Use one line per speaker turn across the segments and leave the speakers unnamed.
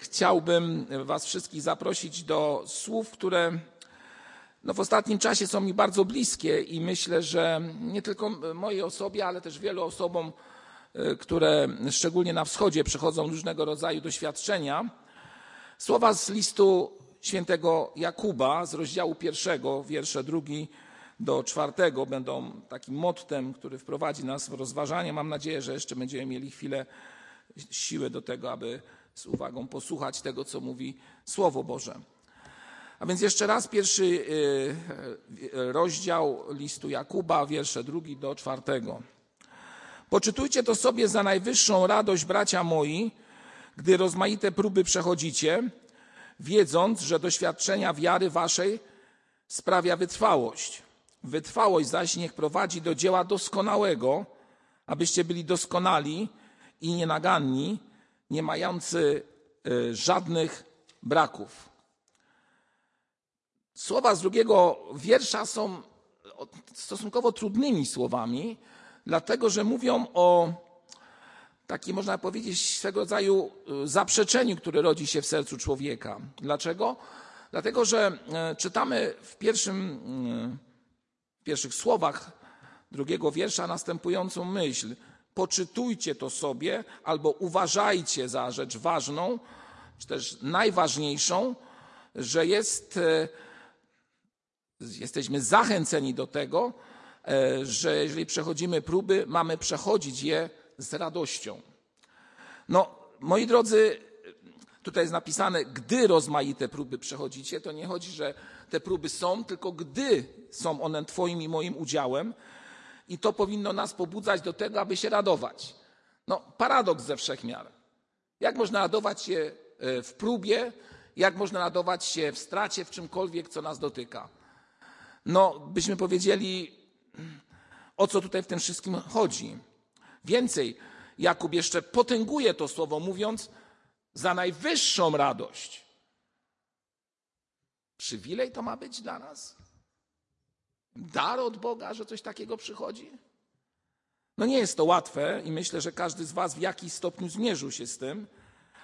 chciałbym Was wszystkich zaprosić do słów, które no w ostatnim czasie są mi bardzo bliskie i myślę, że nie tylko mojej osobie, ale też wielu osobom, y, które szczególnie na wschodzie przechodzą różnego rodzaju doświadczenia. Słowa z listu świętego Jakuba z rozdziału pierwszego, wiersze drugi do czwartego będą takim mottem, który wprowadzi nas w rozważanie. Mam nadzieję, że jeszcze będziemy mieli chwilę siły do tego, aby z uwagą posłuchać tego, co mówi Słowo Boże. A więc jeszcze raz pierwszy y, y, rozdział listu Jakuba, wiersze drugi do czwartego. Poczytujcie to sobie za najwyższą radość, bracia moi, gdy rozmaite próby przechodzicie, wiedząc, że doświadczenia wiary waszej sprawia wytrwałość. Wytrwałość zaś niech prowadzi do dzieła doskonałego, abyście byli doskonali i nienaganni, nie mający y, żadnych braków. Słowa z drugiego wiersza są stosunkowo trudnymi słowami, dlatego że mówią o takim, można powiedzieć, swego rodzaju y, zaprzeczeniu, które rodzi się w sercu człowieka. Dlaczego? Dlatego, że y, czytamy w, pierwszym, w pierwszych słowach drugiego wiersza następującą myśl – poczytujcie to sobie albo uważajcie za rzecz ważną, czy też najważniejszą, że jest, e, jesteśmy zachęceni do tego, e, że jeżeli przechodzimy próby, mamy przechodzić je z radością. No, moi drodzy, tutaj jest napisane, gdy rozmaite próby przechodzicie, to nie chodzi, że te próby są, tylko gdy są one Twoim i moim udziałem, i to powinno nas pobudzać do tego, aby się radować. No, paradoks ze wszechmiar. Jak można radować się e, w próbie, jak można radować się w stracie, w czymkolwiek, co nas dotyka? No, byśmy powiedzieli, o co tutaj w tym wszystkim chodzi. Więcej, Jakub jeszcze potęguje to słowo, mówiąc za najwyższą radość. Przywilej to ma być dla nas? Dar od Boga, że coś takiego przychodzi? No nie jest to łatwe i myślę, że każdy z Was w jakiś stopniu zmierzył się z tym.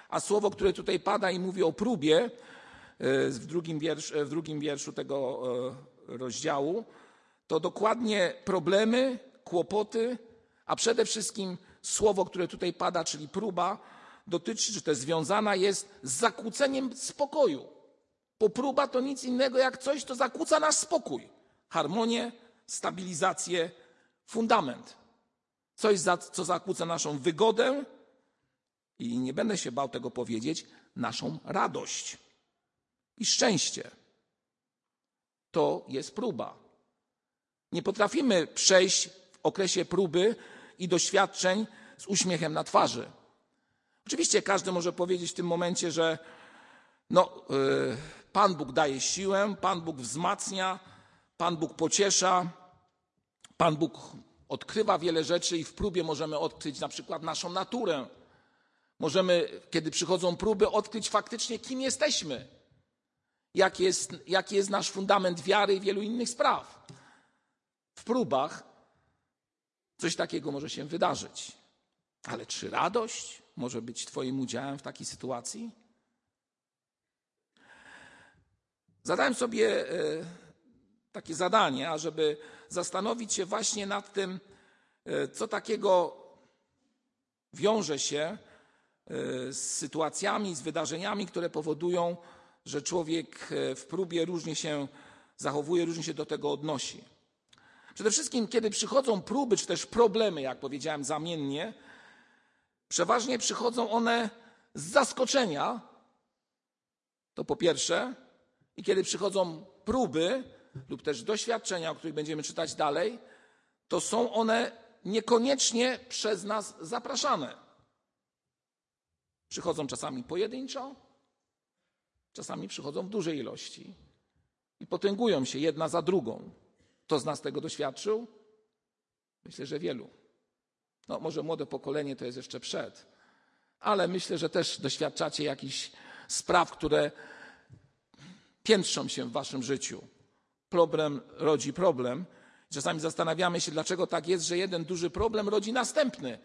A słowo, które tutaj pada i mówi o próbie e, w drugim, wiersz, w drugim wierszu tego e, rozdziału, to dokładnie problemy, kłopoty, a przede wszystkim słowo, które tutaj pada, czyli próba, dotyczy, czy też związana jest z zakłóceniem spokoju. Bo próba to nic innego jak coś, co zakłóca nasz spokój harmonię, stabilizację, fundament. Coś, co zakłóca naszą wygodę i nie będę się bał tego powiedzieć, naszą radość i szczęście. To jest próba. Nie potrafimy przejść w okresie próby i doświadczeń z uśmiechem na twarzy. Oczywiście każdy może powiedzieć w tym momencie, że no, yy, Pan Bóg daje siłę, Pan Bóg wzmacnia, Pan Bóg pociesza, Pan Bóg odkrywa wiele rzeczy i w próbie możemy odkryć na przykład naszą naturę. Możemy, kiedy przychodzą próby, odkryć faktycznie, kim jesteśmy, jaki jest, jaki jest nasz fundament wiary i wielu innych spraw. W próbach coś takiego może się wydarzyć. Ale czy radość może być Twoim udziałem w takiej sytuacji? Zadałem sobie e, takie zadanie, ażeby zastanowić się właśnie nad tym, e, co takiego wiąże się e, z sytuacjami, z wydarzeniami, które powodują, że człowiek e, w próbie różnie się zachowuje, różnie się do tego odnosi. Przede wszystkim, kiedy przychodzą próby, czy też problemy, jak powiedziałem zamiennie, przeważnie przychodzą one z zaskoczenia, to po pierwsze, i kiedy przychodzą próby, lub też doświadczenia, o których będziemy czytać dalej, to są one niekoniecznie przez nas zapraszane. Przychodzą czasami pojedynczo, czasami przychodzą w dużej ilości i potęgują się jedna za drugą. Kto z nas tego doświadczył? Myślę, że wielu. No, może młode pokolenie to jest jeszcze przed, ale myślę, że też doświadczacie jakichś spraw, które piętrzą się w waszym życiu problem rodzi problem. Czasami zastanawiamy się, dlaczego tak jest, że jeden duży problem rodzi następny.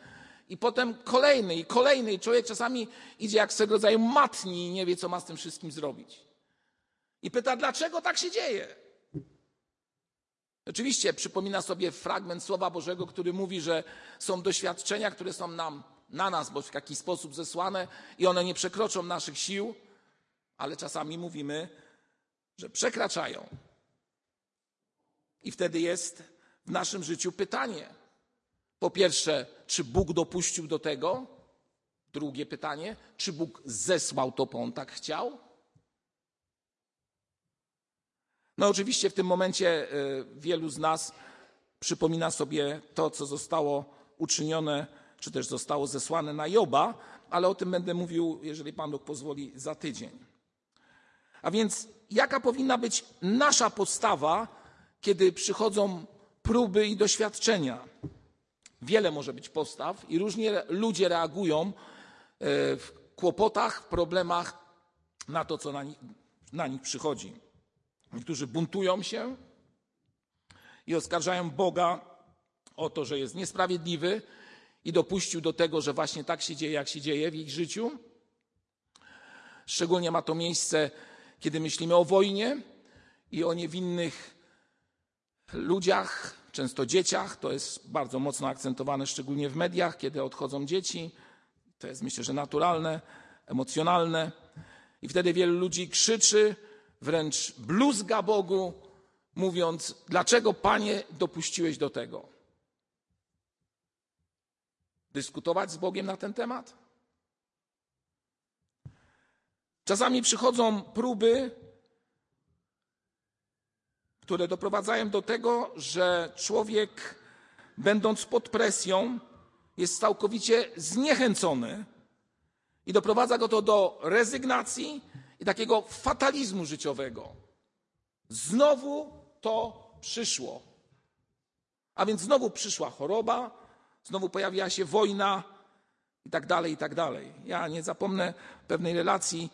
I potem kolejny i kolejny. I człowiek czasami idzie jak swego rodzaju matni i nie wie, co ma z tym wszystkim zrobić. I pyta, dlaczego tak się dzieje? Oczywiście przypomina sobie fragment Słowa Bożego, który mówi, że są doświadczenia, które są nam, na nas, bo w jakiś sposób zesłane i one nie przekroczą naszych sił, ale czasami mówimy, że przekraczają. I wtedy jest w naszym życiu pytanie. Po pierwsze, czy Bóg dopuścił do tego? Drugie pytanie, czy Bóg zesłał to, bo on tak chciał? No oczywiście w tym momencie y, wielu z nas przypomina sobie to, co zostało uczynione, czy też zostało zesłane na Joba, ale o tym będę mówił, jeżeli Pan Bóg pozwoli, za tydzień. A więc jaka powinna być nasza postawa, kiedy przychodzą próby i doświadczenia? Wiele może być postaw i różnie ludzie reagują y, w kłopotach, w problemach na to, co na nich, na nich przychodzi. Niektórzy buntują się i oskarżają Boga o to, że jest niesprawiedliwy i dopuścił do tego, że właśnie tak się dzieje, jak się dzieje w ich życiu. Szczególnie ma to miejsce, kiedy myślimy o wojnie i o niewinnych ludziach, często dzieciach. To jest bardzo mocno akcentowane, szczególnie w mediach, kiedy odchodzą dzieci. To jest myślę, że naturalne, emocjonalne. I wtedy wielu ludzi krzyczy, wręcz bluzga Bogu, mówiąc: Dlaczego, panie, dopuściłeś do tego? Dyskutować z Bogiem na ten temat? Czasami przychodzą próby, które doprowadzają do tego, że człowiek, będąc pod presją, jest całkowicie zniechęcony i doprowadza go to do rezygnacji i takiego fatalizmu życiowego. Znowu to przyszło. A więc znowu przyszła choroba, znowu pojawiła się wojna i tak dalej, i tak dalej. Ja nie zapomnę pewnej relacji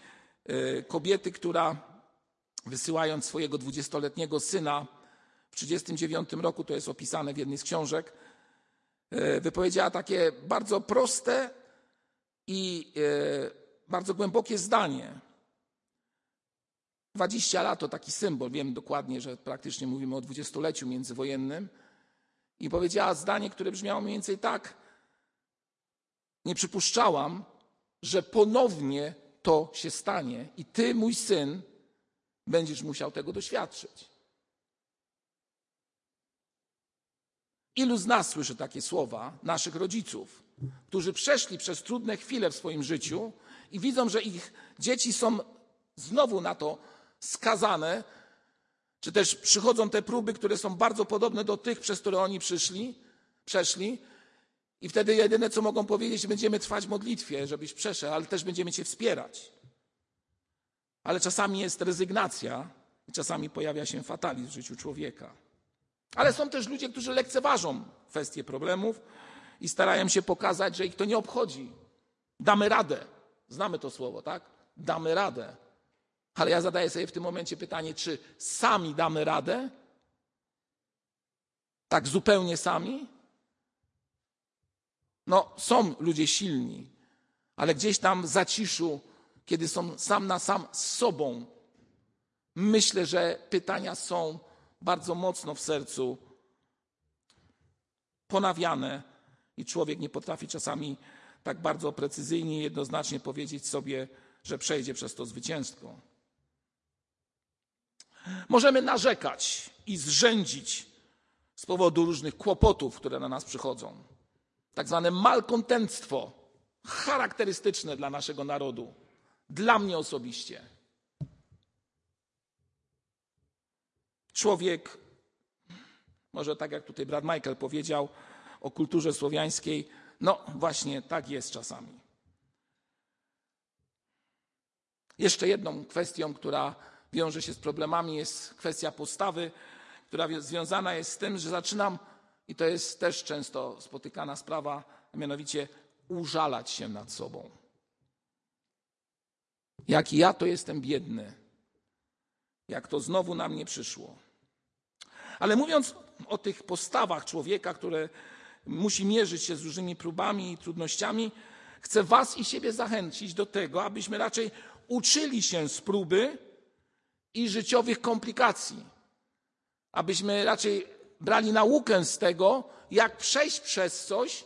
y, kobiety, która wysyłając swojego dwudziestoletniego syna w 1939 roku, to jest opisane w jednej z książek, y, wypowiedziała takie bardzo proste i y, bardzo głębokie zdanie. 20 lat to taki symbol, wiem dokładnie, że praktycznie mówimy o dwudziestoleciu międzywojennym. I powiedziała zdanie, które brzmiało mniej więcej tak: Nie przypuszczałam, że ponownie to się stanie i ty, mój syn, będziesz musiał tego doświadczyć. Ilu z nas słyszy takie słowa, naszych rodziców, którzy przeszli przez trudne chwile w swoim życiu i widzą, że ich dzieci są znowu na to skazane, czy też przychodzą te próby, które są bardzo podobne do tych, przez które oni przyszli, przeszli. I wtedy jedyne, co mogą powiedzieć, będziemy trwać w modlitwie, żebyś przeszedł, ale też będziemy Cię wspierać. Ale czasami jest rezygnacja i czasami pojawia się fatalizm w życiu człowieka. Ale są też ludzie, którzy lekceważą kwestie problemów i starają się pokazać, że ich to nie obchodzi. Damy radę. Znamy to słowo, tak? Damy radę. Ale ja zadaję sobie w tym momencie pytanie, czy sami damy radę? Tak zupełnie sami? No, są ludzie silni, ale gdzieś tam w zaciszu, kiedy są sam na sam z sobą, myślę, że pytania są bardzo mocno w sercu ponawiane i człowiek nie potrafi czasami tak bardzo precyzyjnie i jednoznacznie powiedzieć sobie, że przejdzie przez to zwycięstwo. Możemy narzekać i zrzędzić z powodu różnych kłopotów, które na nas przychodzą. Tak zwane malkontentstwo, charakterystyczne dla naszego narodu, dla mnie osobiście. Człowiek, może tak jak tutaj brat Michael powiedział o kulturze słowiańskiej, no właśnie tak jest czasami. Jeszcze jedną kwestią, która wiąże się z problemami, jest kwestia postawy, która związana jest z tym, że zaczynam, i to jest też często spotykana sprawa, mianowicie użalać się nad sobą. Jaki ja to jestem biedny, jak to znowu na mnie przyszło. Ale mówiąc o tych postawach człowieka, które musi mierzyć się z różnymi próbami i trudnościami, chcę Was i siebie zachęcić do tego, abyśmy raczej uczyli się z próby i życiowych komplikacji. Abyśmy raczej brali naukę z tego, jak przejść przez coś,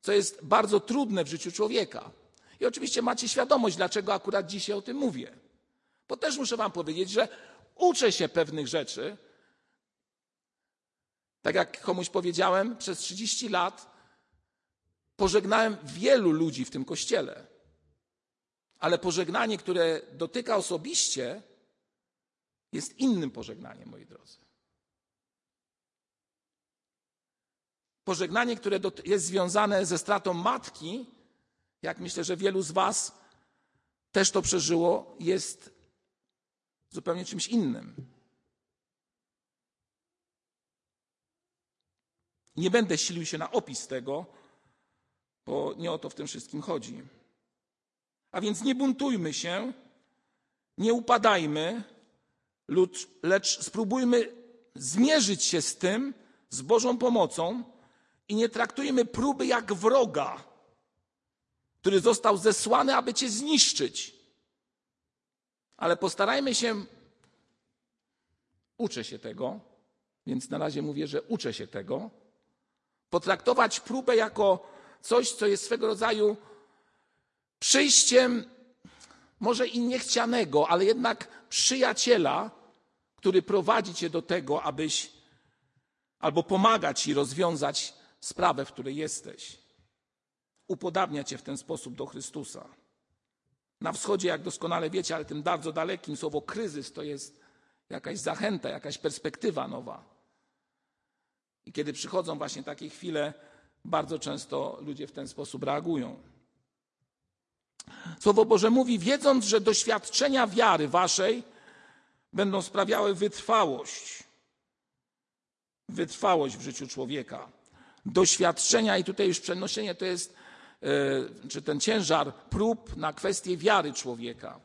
co jest bardzo trudne w życiu człowieka. I oczywiście macie świadomość, dlaczego akurat dzisiaj o tym mówię. Bo też muszę Wam powiedzieć, że uczę się pewnych rzeczy. Tak jak komuś powiedziałem, przez 30 lat pożegnałem wielu ludzi w tym kościele. Ale pożegnanie, które dotyka osobiście, jest innym pożegnaniem, moi drodzy. Pożegnanie, które jest związane ze stratą matki, jak myślę, że wielu z Was też to przeżyło, jest zupełnie czymś innym. Nie będę silił się na opis tego, bo nie o to w tym wszystkim chodzi. A więc nie buntujmy się, nie upadajmy, lecz spróbujmy zmierzyć się z tym z Bożą pomocą i nie traktujmy próby jak wroga, który został zesłany, aby cię zniszczyć. Ale postarajmy się, uczę się tego, więc na razie mówię, że uczę się tego, potraktować próbę jako coś, co jest swego rodzaju przyjściem może i niechcianego, ale jednak przyjaciela, który prowadzi cię do tego, abyś albo pomaga ci rozwiązać sprawę, w której jesteś. Upodabnia cię w ten sposób do Chrystusa. Na wschodzie, jak doskonale wiecie, ale tym bardzo dalekim, słowo kryzys to jest jakaś zachęta, jakaś perspektywa nowa. I kiedy przychodzą właśnie takie chwile, bardzo często ludzie w ten sposób reagują. Słowo Boże mówi, wiedząc, że doświadczenia wiary waszej będą sprawiały wytrwałość. Wytrwałość w życiu człowieka. Doświadczenia, i tutaj już przenoszenie to jest, czy ten ciężar prób na kwestię wiary człowieka.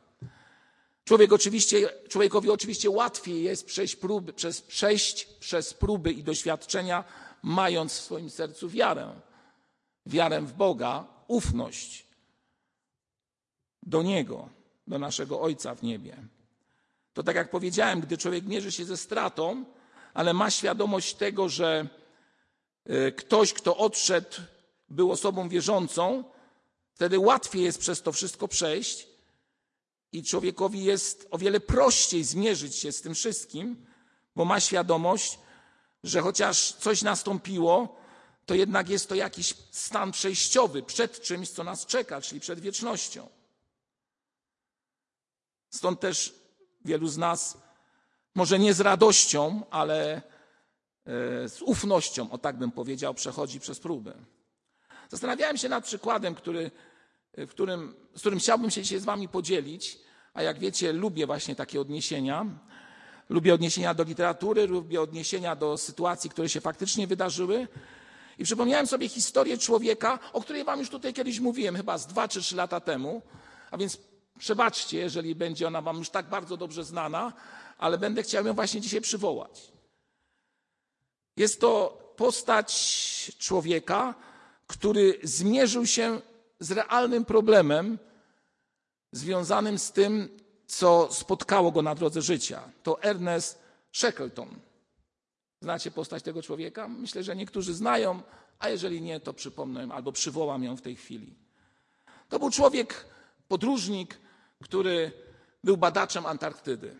Człowiek oczywiście, człowiekowi oczywiście łatwiej jest przejść, próby, przez, przejść przez próby i doświadczenia, mając w swoim sercu wiarę. Wiarę w Boga, ufność do Niego, do naszego Ojca w niebie. To tak jak powiedziałem, gdy człowiek mierzy się ze stratą, ale ma świadomość tego, że e, ktoś, kto odszedł, był osobą wierzącą, wtedy łatwiej jest przez to wszystko przejść i człowiekowi jest o wiele prościej zmierzyć się z tym wszystkim, bo ma świadomość, że chociaż coś nastąpiło, to jednak jest to jakiś stan przejściowy przed czymś, co nas czeka, czyli przed wiecznością. Stąd też wielu z nas, może nie z radością, ale e, z ufnością, o tak bym powiedział, przechodzi przez próbę. Zastanawiałem się nad przykładem, który, w którym, z którym chciałbym się dzisiaj z Wami podzielić, a jak wiecie, lubię właśnie takie odniesienia. Lubię odniesienia do literatury, lubię odniesienia do sytuacji, które się faktycznie wydarzyły. I przypomniałem sobie historię człowieka, o której Wam już tutaj kiedyś mówiłem, chyba z dwa czy trzy lata temu. A więc Przebaczcie, jeżeli będzie ona Wam już tak bardzo dobrze znana, ale będę chciał ją właśnie dzisiaj przywołać. Jest to postać człowieka, który zmierzył się z realnym problemem związanym z tym, co spotkało go na drodze życia. To Ernest Shackleton. Znacie postać tego człowieka? Myślę, że niektórzy znają, a jeżeli nie, to przypomnę albo przywołam ją w tej chwili. To był człowiek, podróżnik, który był badaczem Antarktydy.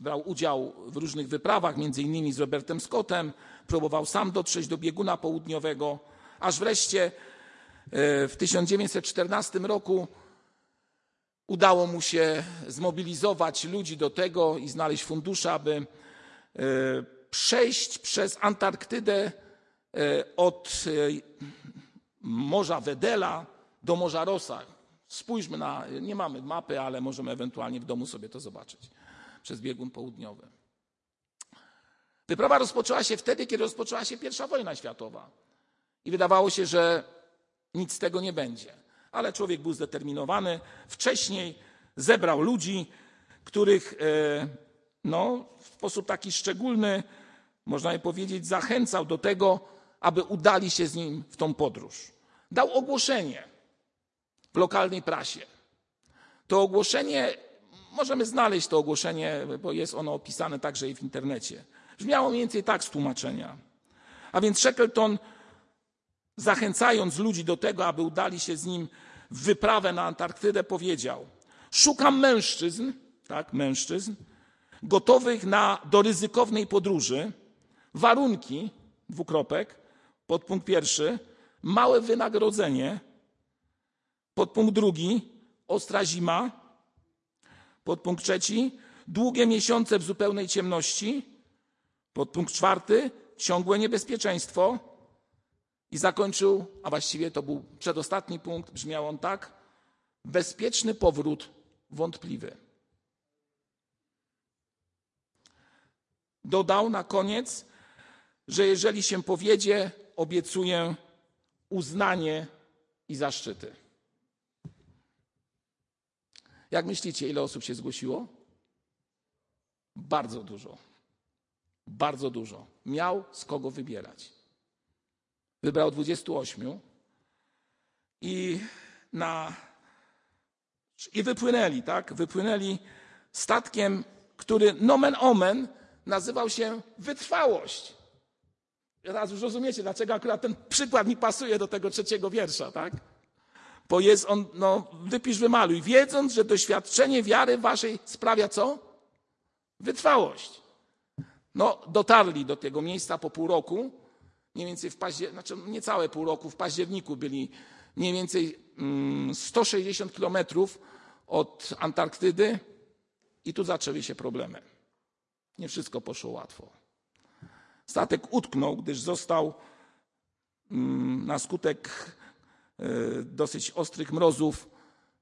Brał udział w różnych wyprawach, między innymi z Robertem Scottem, próbował sam dotrzeć do bieguna południowego, aż wreszcie e, w 1914 roku udało mu się zmobilizować ludzi do tego i znaleźć fundusze, aby e, przejść przez Antarktydę e, od Morza Wedela do Morza Rosa. Spójrzmy na, nie mamy mapy, ale możemy ewentualnie w domu sobie to zobaczyć przez biegun południowy. Wyprawa rozpoczęła się wtedy, kiedy rozpoczęła się pierwsza wojna światowa. I wydawało się, że nic z tego nie będzie. Ale człowiek był zdeterminowany. Wcześniej zebrał ludzi, których e, no, w sposób taki szczególny, można by powiedzieć, zachęcał do tego, aby udali się z nim w tą podróż. Dał ogłoszenie w lokalnej prasie. To ogłoszenie, możemy znaleźć to ogłoszenie, bo jest ono opisane także i w internecie. Brzmiało mniej więcej tak z tłumaczenia. A więc Shackleton, zachęcając ludzi do tego, aby udali się z nim w wyprawę na Antarktydę, powiedział: Szukam mężczyzn, tak, mężczyzn, gotowych na, do ryzykownej podróży. Warunki, dwukropek, podpunkt pierwszy, małe wynagrodzenie, podpunkt drugi, ostra zima, podpunkt trzeci, długie miesiące w zupełnej ciemności, podpunkt czwarty, ciągłe niebezpieczeństwo. I zakończył, a właściwie to był przedostatni punkt, brzmiał on tak: bezpieczny powrót wątpliwy. Dodał na koniec, że jeżeli się powiedzie, obiecuję uznanie i zaszczyty. Jak myślicie, ile osób się zgłosiło? Bardzo dużo. Bardzo dużo. Miał z kogo wybierać. Wybrał 28 i na i wypłynęli, tak? Wypłynęli statkiem, który nomen omen nazywał się wytrwałość. Teraz już rozumiecie, dlaczego akurat ten przykład mi pasuje do tego trzeciego wiersza, tak? Bo jest on, no, wypisz, wymaluj, wiedząc, że doświadczenie wiary waszej sprawia co? Wytrwałość. No, dotarli do tego miejsca po pół roku, mniej więcej w październiku, znaczy niecałe pół roku, w październiku byli mniej więcej 160 mm, kilometrów od Antarktydy i tu zaczęły się problemy. Nie wszystko poszło łatwo. Statek utknął, gdyż został mm, na skutek e, dosyć ostrych mrozów,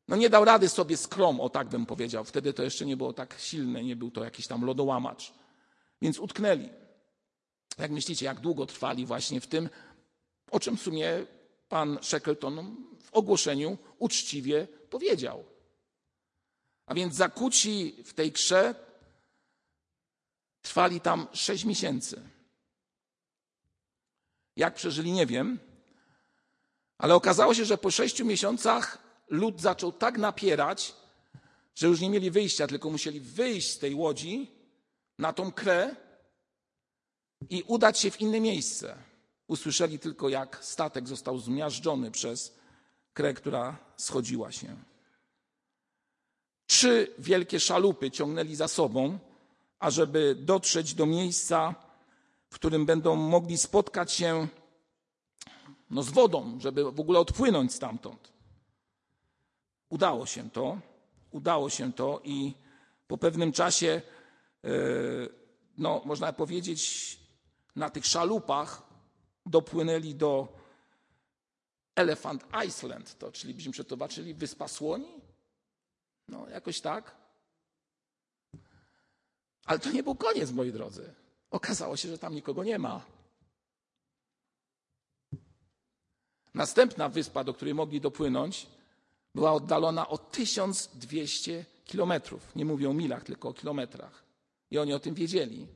no nie dał rady sobie skrom, o tak bym powiedział. Wtedy to jeszcze nie było tak silne, nie był to jakiś tam lodołamacz. Więc utknęli. Jak myślicie, jak długo trwali właśnie w tym, o czym w sumie pan Shackleton w ogłoszeniu uczciwie powiedział. A więc zakuci w tej krze trwali tam sześć miesięcy. Jak przeżyli, nie wiem, ale okazało się, że po sześciu miesiącach lud zaczął tak napierać, że już nie mieli wyjścia, tylko musieli wyjść z tej łodzi na tą krę i udać się w inne miejsce. Usłyszeli tylko, jak statek został zmiażdżony przez krę, która schodziła się. Trzy wielkie szalupy ciągnęli za sobą, ażeby dotrzeć do miejsca, w którym będą mogli spotkać się no, z wodą, żeby w ogóle odpłynąć stamtąd. Udało się to, udało się to i po pewnym czasie, e, no, można powiedzieć, na tych szalupach dopłynęli do Elephant Island, to, czyli byśmy przetłumaczyli Wyspa Słoni. No, jakoś tak. Ale to nie był koniec, moi drodzy. Okazało się, że tam nikogo nie ma. Następna wyspa, do której mogli dopłynąć, była oddalona o 1200 kilometrów. Nie mówię o milach, tylko o kilometrach. I oni o tym wiedzieli.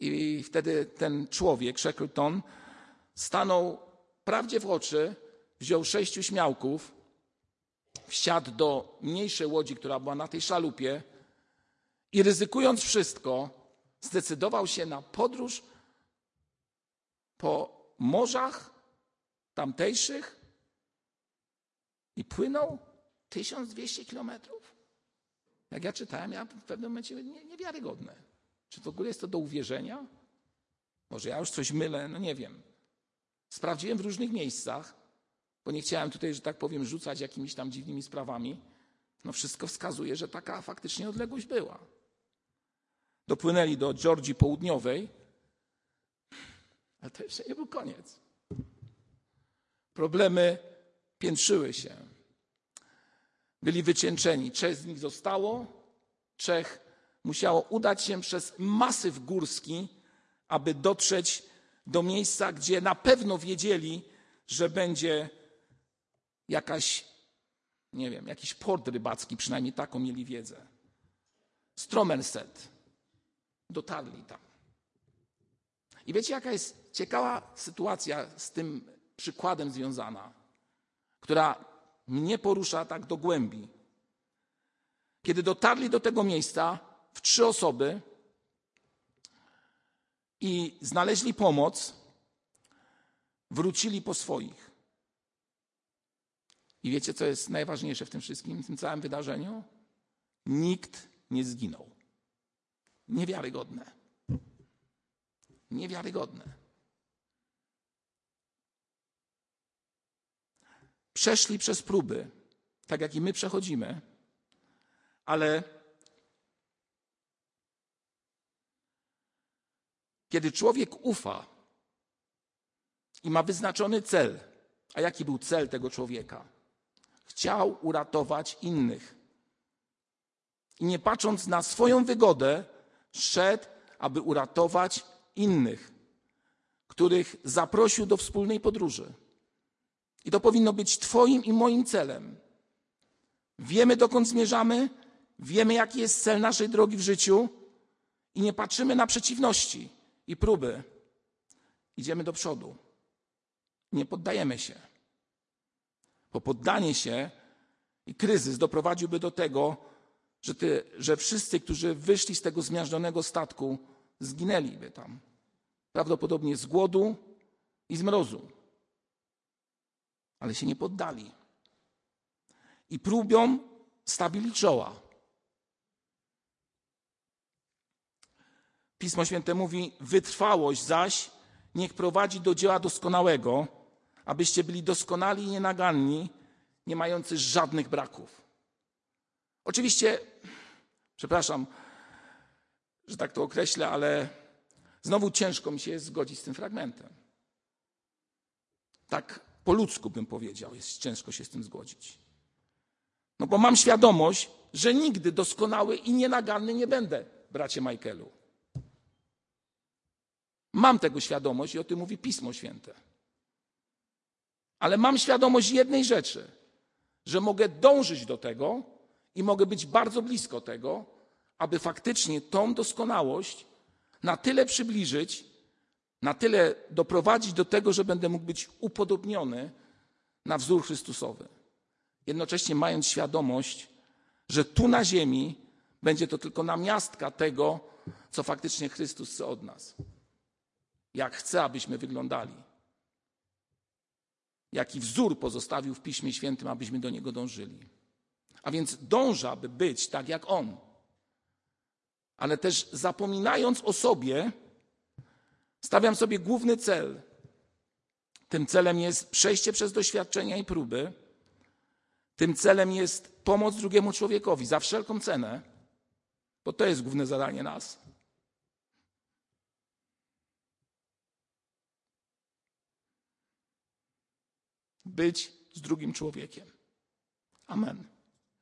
I wtedy ten człowiek, Shackleton, stanął prawdzie w oczy, wziął sześciu śmiałków, wsiadł do mniejszej łodzi, która była na tej szalupie i ryzykując wszystko, zdecydował się na podróż po morzach tamtejszych i płynął 1200 kilometrów. Jak ja czytałem, ja w pewnym momencie niewiarygodne. Czy w ogóle jest to do uwierzenia? Może ja już coś mylę, no nie wiem. Sprawdziłem w różnych miejscach, bo nie chciałem tutaj, że tak powiem, rzucać jakimiś tam dziwnymi sprawami. No wszystko wskazuje, że taka faktycznie odległość była. Dopłynęli do Georgii Południowej, ale to jeszcze nie był koniec. Problemy piętrzyły się. Byli wycieńczeni. Trzech z nich zostało, trzech musiało udać się przez masyw górski, aby dotrzeć do miejsca, gdzie na pewno wiedzieli, że będzie jakaś, nie wiem, jakiś port rybacki, przynajmniej taką mieli wiedzę. Stromerset. Dotarli tam. I wiecie, jaka jest ciekawa sytuacja z tym przykładem związana, która mnie porusza tak do głębi. Kiedy dotarli do tego miejsca w trzy osoby i znaleźli pomoc, wrócili po swoich. I wiecie, co jest najważniejsze w tym wszystkim, w tym całym wydarzeniu? Nikt nie zginął. Niewiarygodne. Niewiarygodne. Przeszli przez próby, tak jak i my przechodzimy, ale kiedy człowiek ufa i ma wyznaczony cel, a jaki był cel tego człowieka? Chciał uratować innych. I nie patrząc na swoją wygodę, szedł, aby uratować innych, których zaprosił do wspólnej podróży. I to powinno być Twoim i moim celem. Wiemy, dokąd zmierzamy, wiemy, jaki jest cel naszej drogi w życiu i nie patrzymy na przeciwności i próby. Idziemy do przodu. Nie poddajemy się. Bo poddanie się i kryzys doprowadziłby do tego, że, ty, że wszyscy, którzy wyszli z tego zmiażdżonego statku, zginęliby tam. Prawdopodobnie z głodu i z mrozu. Ale się nie poddali. I próbią stawili czoła. Pismo Święte mówi: Wytrwałość zaś niech prowadzi do dzieła doskonałego, abyście byli doskonali i nienaganni, nie mający żadnych braków. Oczywiście, przepraszam, że tak to określę, ale znowu ciężko mi się jest zgodzić z tym fragmentem. Tak po ludzku bym powiedział, jest ciężko się z tym zgodzić. No bo mam świadomość, że nigdy doskonały i nienaganny nie będę, bracie Michaelu. Mam tego świadomość i o tym mówi Pismo Święte. Ale mam świadomość jednej rzeczy, że mogę dążyć do tego i mogę być bardzo blisko tego, aby faktycznie tą doskonałość na tyle przybliżyć, na tyle doprowadzić do tego, że będę mógł być upodobniony na wzór Chrystusowy. Jednocześnie mając świadomość, że tu na ziemi będzie to tylko namiastka tego, co faktycznie Chrystus chce od nas. Jak chce, abyśmy wyglądali. Jaki wzór pozostawił w Piśmie Świętym, abyśmy do niego dążyli. A więc dążę, aby być tak jak On. Ale też zapominając o sobie, stawiam sobie główny cel. Tym celem jest przejście przez doświadczenia i próby. Tym celem jest pomoc drugiemu człowiekowi za wszelką cenę, bo to jest główne zadanie nas. Być z drugim człowiekiem. Amen.